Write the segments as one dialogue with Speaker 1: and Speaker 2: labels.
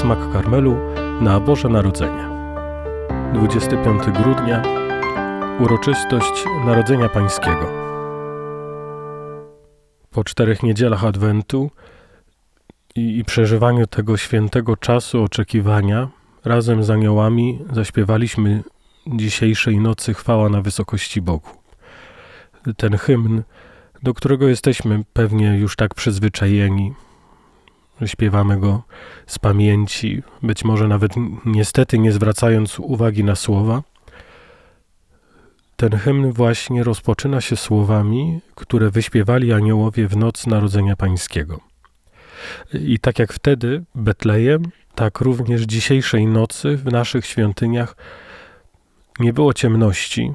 Speaker 1: Smak Karmelu na Boże Narodzenie. 25 grudnia uroczystość Narodzenia Pańskiego. Po czterech niedzielach Adwentu i, i przeżywaniu tego świętego czasu oczekiwania, razem z aniołami zaśpiewaliśmy dzisiejszej nocy chwała na wysokości Bogu. Ten hymn, do którego jesteśmy pewnie już tak przyzwyczajeni, śpiewamy go z pamięci, być może nawet niestety nie zwracając uwagi na słowa. Ten hymn właśnie rozpoczyna się słowami, które wyśpiewali aniołowie w noc Narodzenia Pańskiego. I tak jak wtedy Betlejem, tak również dzisiejszej nocy w naszych świątyniach nie było ciemności,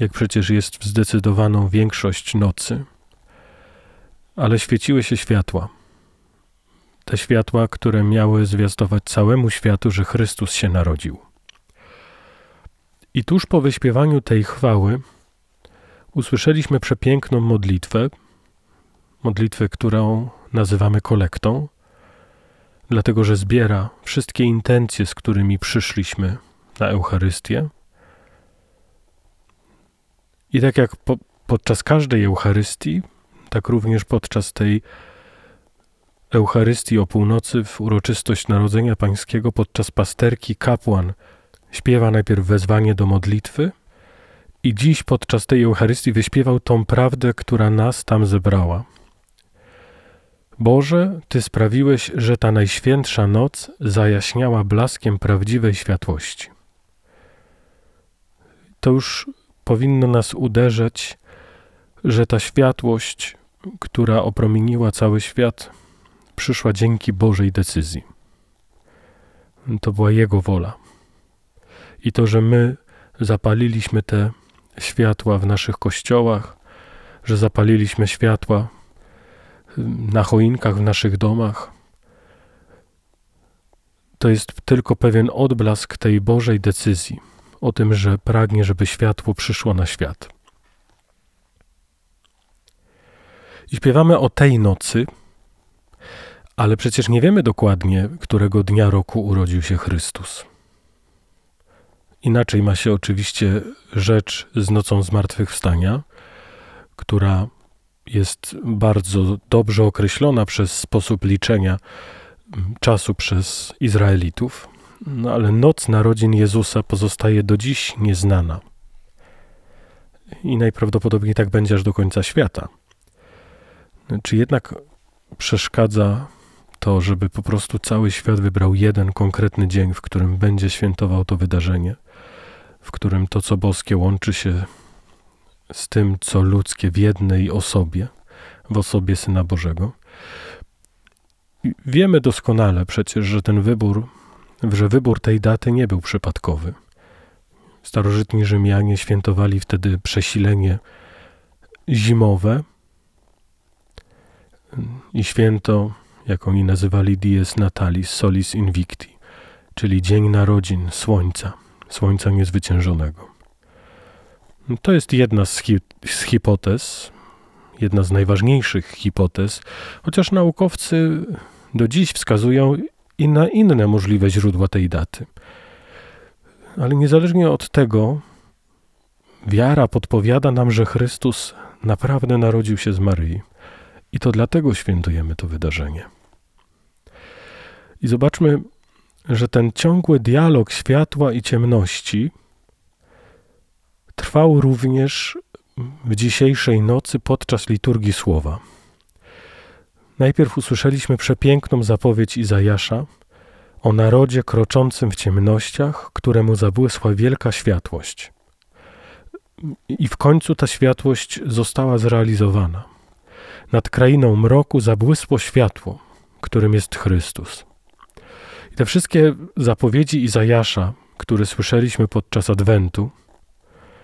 Speaker 1: jak przecież jest w zdecydowaną większość nocy, ale świeciły się światła te światła, które miały zwiastować całemu światu, że Chrystus się narodził. I tuż po wyśpiewaniu tej chwały usłyszeliśmy przepiękną modlitwę, modlitwę, którą nazywamy kolektą, dlatego że zbiera wszystkie intencje, z którymi przyszliśmy na Eucharystię. I tak jak po, podczas każdej Eucharystii, tak również podczas tej Eucharystii o północy w uroczystość Narodzenia Pańskiego podczas pasterki kapłan śpiewa najpierw wezwanie do modlitwy i dziś podczas tej Eucharystii wyśpiewał tą prawdę, która nas tam zebrała. Boże, Ty sprawiłeś, że ta najświętsza noc zajaśniała blaskiem prawdziwej światłości. To już powinno nas uderzać, że ta światłość, która opromieniła cały świat, przyszła dzięki Bożej decyzji. To była Jego wola. I to, że my zapaliliśmy te światła w naszych kościołach, że zapaliliśmy światła na choinkach w naszych domach, to jest tylko pewien odblask tej Bożej decyzji o tym, że pragnie, żeby światło przyszło na świat. I śpiewamy o tej nocy, ale przecież nie wiemy dokładnie, którego dnia roku urodził się Chrystus. Inaczej ma się oczywiście rzecz z nocą zmartwychwstania, która jest bardzo dobrze określona przez sposób liczenia czasu przez Izraelitów, no ale noc narodzin Jezusa pozostaje do dziś nieznana. I najprawdopodobniej tak będzie aż do końca świata. Czy jednak przeszkadza to, żeby po prostu cały świat wybrał jeden konkretny dzień, w którym będzie świętował to wydarzenie, w którym to, co boskie, łączy się z tym, co ludzkie w jednej osobie, w osobie Syna Bożego. Wiemy doskonale przecież, że ten wybór, że wybór tej daty nie był przypadkowy. Starożytni Rzymianie świętowali wtedy przesilenie zimowe i święto jak oni nazywali Dies Natalis Solis Invicti, czyli Dzień Narodzin Słońca, Słońca Niezwyciężonego. To jest jedna z, hi z hipotez, jedna z najważniejszych hipotez, chociaż naukowcy do dziś wskazują i na inne możliwe źródła tej daty. Ale niezależnie od tego, wiara podpowiada nam, że Chrystus naprawdę narodził się z Maryi. I to dlatego świętujemy to wydarzenie. I zobaczmy, że ten ciągły dialog światła i ciemności trwał również w dzisiejszej nocy podczas liturgii słowa. Najpierw usłyszeliśmy przepiękną zapowiedź Izajasza o narodzie kroczącym w ciemnościach, któremu zabłysła wielka światłość. I w końcu ta światłość została zrealizowana. Nad krainą mroku zabłysło światło, którym jest Chrystus. Te wszystkie zapowiedzi Izajasza, które słyszeliśmy podczas Adwentu,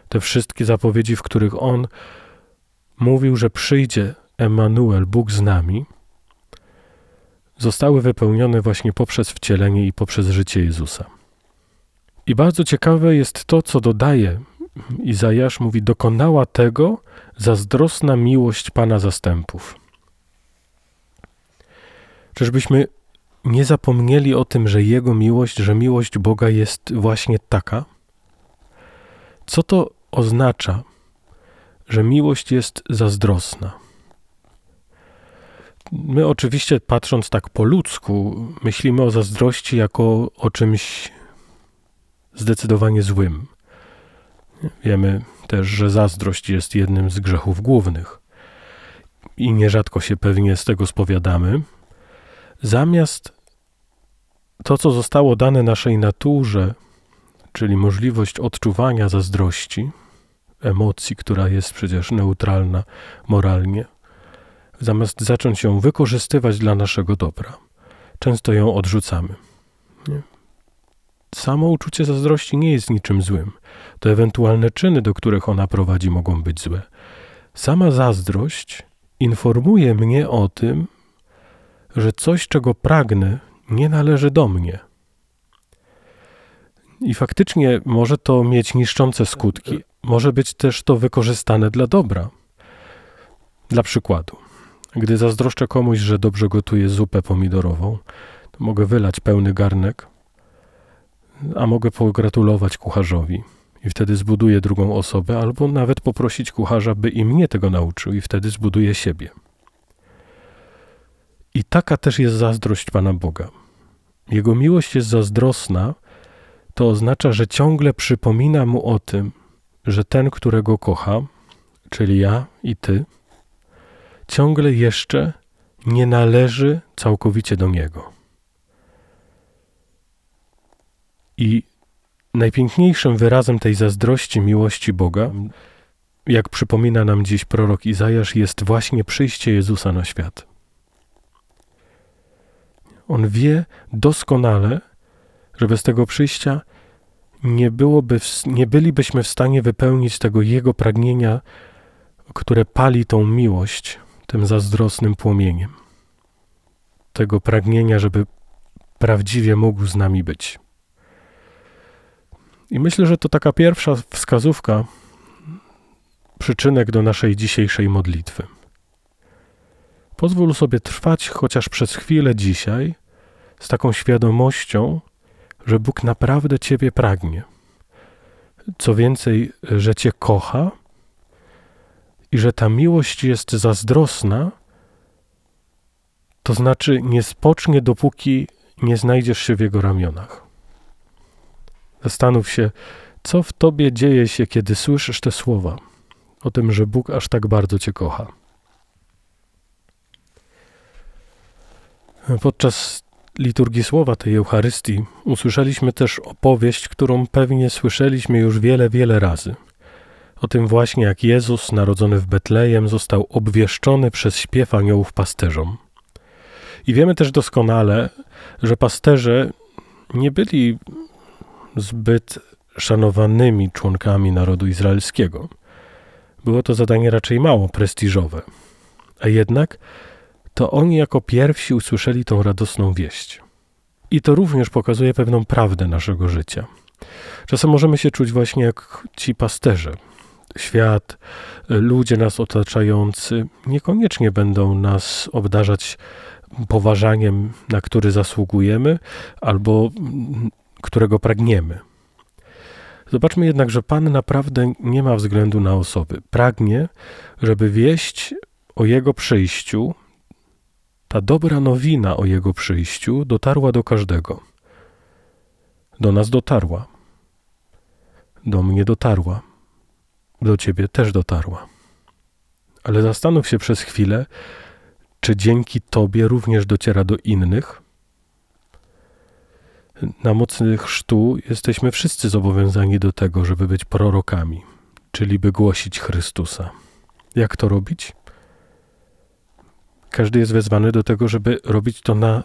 Speaker 1: te wszystkie zapowiedzi, w których on mówił, że przyjdzie Emanuel, Bóg z nami, zostały wypełnione właśnie poprzez wcielenie i poprzez życie Jezusa. I bardzo ciekawe jest to, co dodaje Izajasz, mówi: Dokonała tego zazdrosna miłość Pana zastępów. Czyżbyśmy nie zapomnieli o tym, że Jego miłość, że miłość Boga jest właśnie taka? Co to oznacza, że miłość jest zazdrosna? My oczywiście patrząc tak po ludzku, myślimy o zazdrości jako o czymś zdecydowanie złym. Wiemy też, że zazdrość jest jednym z grzechów głównych i nierzadko się pewnie z tego spowiadamy. Zamiast to, co zostało dane naszej naturze, czyli możliwość odczuwania zazdrości, emocji, która jest przecież neutralna moralnie, zamiast zacząć ją wykorzystywać dla naszego dobra, często ją odrzucamy. Nie? Samo uczucie zazdrości nie jest niczym złym. To ewentualne czyny, do których ona prowadzi, mogą być złe. Sama zazdrość informuje mnie o tym, że coś, czego pragnę, nie należy do mnie. I faktycznie może to mieć niszczące skutki, może być też to wykorzystane dla dobra. Dla przykładu, gdy zazdroszczę komuś, że dobrze gotuje zupę pomidorową, to mogę wylać pełny garnek, a mogę pogratulować kucharzowi i wtedy zbuduję drugą osobę, albo nawet poprosić kucharza, by i mnie tego nauczył, i wtedy zbuduję siebie. I taka też jest zazdrość Pana Boga. Jego miłość jest zazdrosna, to oznacza, że ciągle przypomina mu o tym, że ten, którego kocha, czyli ja i ty, ciągle jeszcze nie należy całkowicie do niego. I najpiękniejszym wyrazem tej zazdrości miłości Boga, jak przypomina nam dziś prorok Izajasz, jest właśnie przyjście Jezusa na świat. On wie doskonale, że bez tego przyjścia nie, byłoby, nie bylibyśmy w stanie wypełnić tego Jego pragnienia, które pali tą miłość tym zazdrosnym płomieniem. Tego pragnienia, żeby prawdziwie mógł z nami być. I myślę, że to taka pierwsza wskazówka, przyczynek do naszej dzisiejszej modlitwy. Pozwól sobie trwać chociaż przez chwilę dzisiaj z taką świadomością, że Bóg naprawdę Ciebie pragnie. Co więcej, że Cię kocha i że ta miłość jest zazdrosna, to znaczy nie spocznie, dopóki nie znajdziesz się w Jego ramionach. Zastanów się, co w Tobie dzieje się, kiedy słyszysz te słowa o tym, że Bóg aż tak bardzo Cię kocha. Podczas liturgii słowa tej Eucharystii usłyszeliśmy też opowieść, którą pewnie słyszeliśmy już wiele, wiele razy. O tym właśnie, jak Jezus, narodzony w Betlejem, został obwieszczony przez śpiew aniołów pasterzom. I wiemy też doskonale, że pasterze nie byli zbyt szanowanymi członkami narodu izraelskiego. Było to zadanie raczej mało prestiżowe. A jednak to oni jako pierwsi usłyszeli tą radosną wieść. I to również pokazuje pewną prawdę naszego życia. Czasem możemy się czuć właśnie jak ci pasterze. Świat, ludzie nas otaczający niekoniecznie będą nas obdarzać poważaniem, na który zasługujemy, albo którego pragniemy. Zobaczmy jednak, że Pan naprawdę nie ma względu na osoby. Pragnie, żeby wieść o Jego przyjściu ta dobra nowina o Jego przyjściu dotarła do każdego. Do nas dotarła. Do mnie dotarła. Do Ciebie też dotarła. Ale zastanów się przez chwilę, czy dzięki Tobie również dociera do innych? Na mocy chrztu jesteśmy wszyscy zobowiązani do tego, żeby być prorokami, czyli by głosić Chrystusa. Jak to robić? Każdy jest wezwany do tego, żeby robić to na e,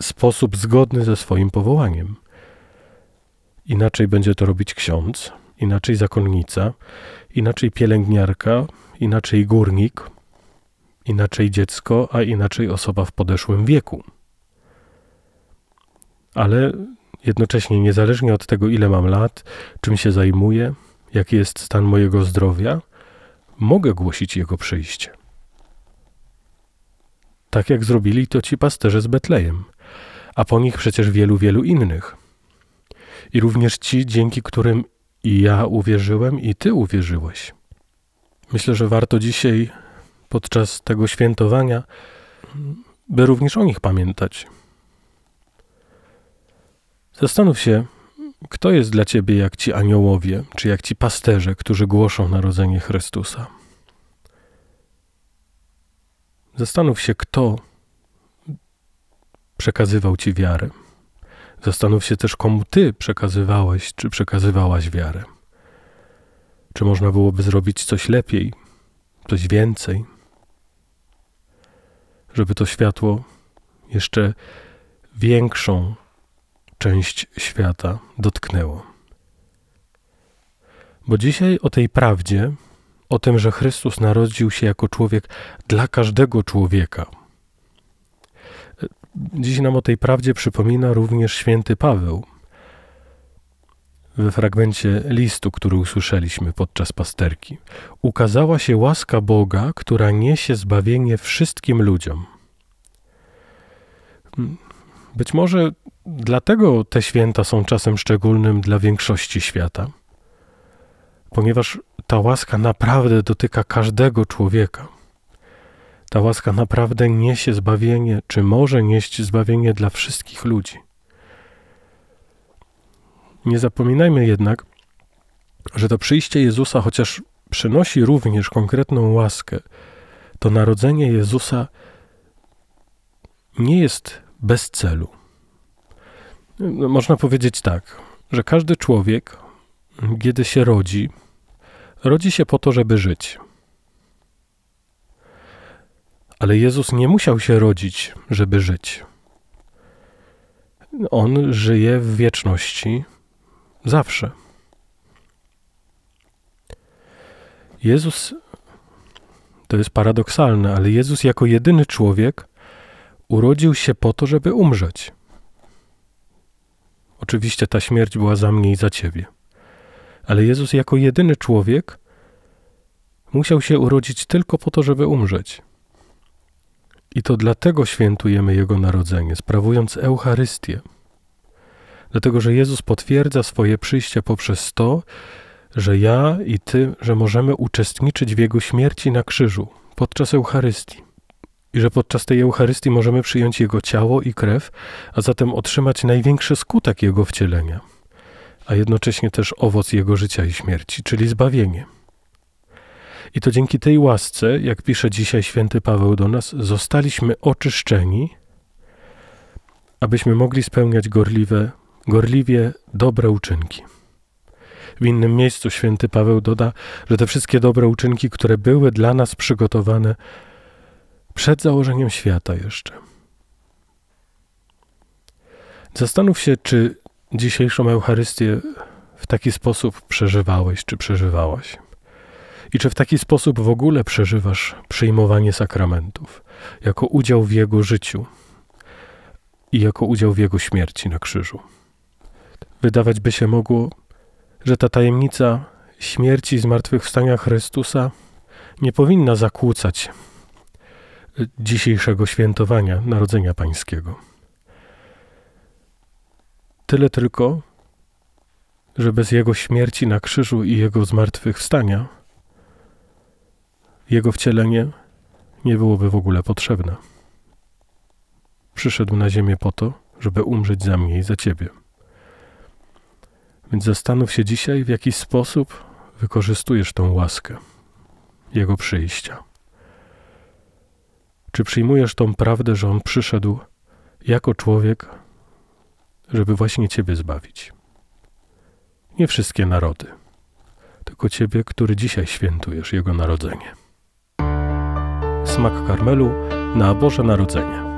Speaker 1: sposób zgodny ze swoim powołaniem. Inaczej będzie to robić ksiądz, inaczej zakonnica, inaczej pielęgniarka, inaczej górnik, inaczej dziecko, a inaczej osoba w podeszłym wieku. Ale jednocześnie, niezależnie od tego, ile mam lat, czym się zajmuję, jaki jest stan mojego zdrowia, mogę głosić Jego przyjście tak jak zrobili to ci pasterze z Betlejem. a po nich przecież wielu, wielu innych. I również ci, dzięki którym i ja uwierzyłem, i ty uwierzyłeś. Myślę, że warto dzisiaj, podczas tego świętowania, by również o nich pamiętać. Zastanów się, kto jest dla ciebie jak ci aniołowie, czy jak ci pasterze, którzy głoszą narodzenie Chrystusa. Zastanów się, kto przekazywał ci wiarę. Zastanów się też, komu ty przekazywałeś, czy przekazywałaś wiarę. Czy można byłoby zrobić coś lepiej, coś więcej, żeby to światło jeszcze większą część świata dotknęło. Bo dzisiaj o tej prawdzie, o tym, że Chrystus narodził się jako człowiek dla każdego człowieka, Dziś nam o tej prawdzie przypomina również święty Paweł. We fragmencie listu, który usłyszeliśmy podczas pasterki, ukazała się łaska Boga, która niesie zbawienie wszystkim ludziom. Być może dlatego te święta są czasem szczególnym dla większości świata, ponieważ ta łaska naprawdę dotyka każdego człowieka. Ta łaska naprawdę niesie zbawienie, czy może nieść zbawienie dla wszystkich ludzi. Nie zapominajmy jednak, że to przyjście Jezusa, chociaż przynosi również konkretną łaskę, to narodzenie Jezusa nie jest bez celu. Można powiedzieć tak, że każdy człowiek, kiedy się rodzi, rodzi się po to, żeby żyć. Ale Jezus nie musiał się rodzić, żeby żyć. On żyje w wieczności zawsze. Jezus, to jest paradoksalne, ale Jezus jako jedyny człowiek urodził się po to, żeby umrzeć. Oczywiście ta śmierć była za mnie i za ciebie. Ale Jezus jako jedyny człowiek musiał się urodzić tylko po to, żeby umrzeć. I to dlatego świętujemy Jego narodzenie, sprawując Eucharystię. Dlatego, że Jezus potwierdza swoje przyjście poprzez to, że ja i Ty, że możemy uczestniczyć w Jego śmierci na krzyżu podczas Eucharystii. I że podczas tej Eucharystii możemy przyjąć Jego ciało i krew, a zatem otrzymać największy skutek Jego wcielenia, a jednocześnie też owoc Jego życia i śmierci, czyli zbawienie. I to dzięki tej łasce, jak pisze dzisiaj święty Paweł do nas, zostaliśmy oczyszczeni, abyśmy mogli spełniać gorliwe, gorliwie dobre uczynki. W innym miejscu święty Paweł doda, że te wszystkie dobre uczynki, które były dla nas przygotowane przed założeniem świata jeszcze. Zastanów się, czy dzisiejszą Eucharystię w taki sposób przeżywałeś, czy przeżywałaś. I czy w taki sposób w ogóle przeżywasz przyjmowanie sakramentów jako udział w Jego życiu i jako udział w Jego śmierci na krzyżu? Wydawać by się mogło, że ta tajemnica śmierci i zmartwychwstania Chrystusa nie powinna zakłócać dzisiejszego świętowania Narodzenia Pańskiego. Tyle tylko, że bez Jego śmierci na krzyżu i Jego zmartwychwstania jego wcielenie nie byłoby w ogóle potrzebne. Przyszedł na ziemię po to, żeby umrzeć za mnie i za ciebie. Więc zastanów się dzisiaj, w jaki sposób wykorzystujesz tą łaskę Jego przyjścia. Czy przyjmujesz tą prawdę, że On przyszedł jako człowiek, żeby właśnie Ciebie zbawić? Nie wszystkie narody, tylko Ciebie, który dzisiaj świętujesz Jego narodzenie smak karmelu na Boże Narodzenie.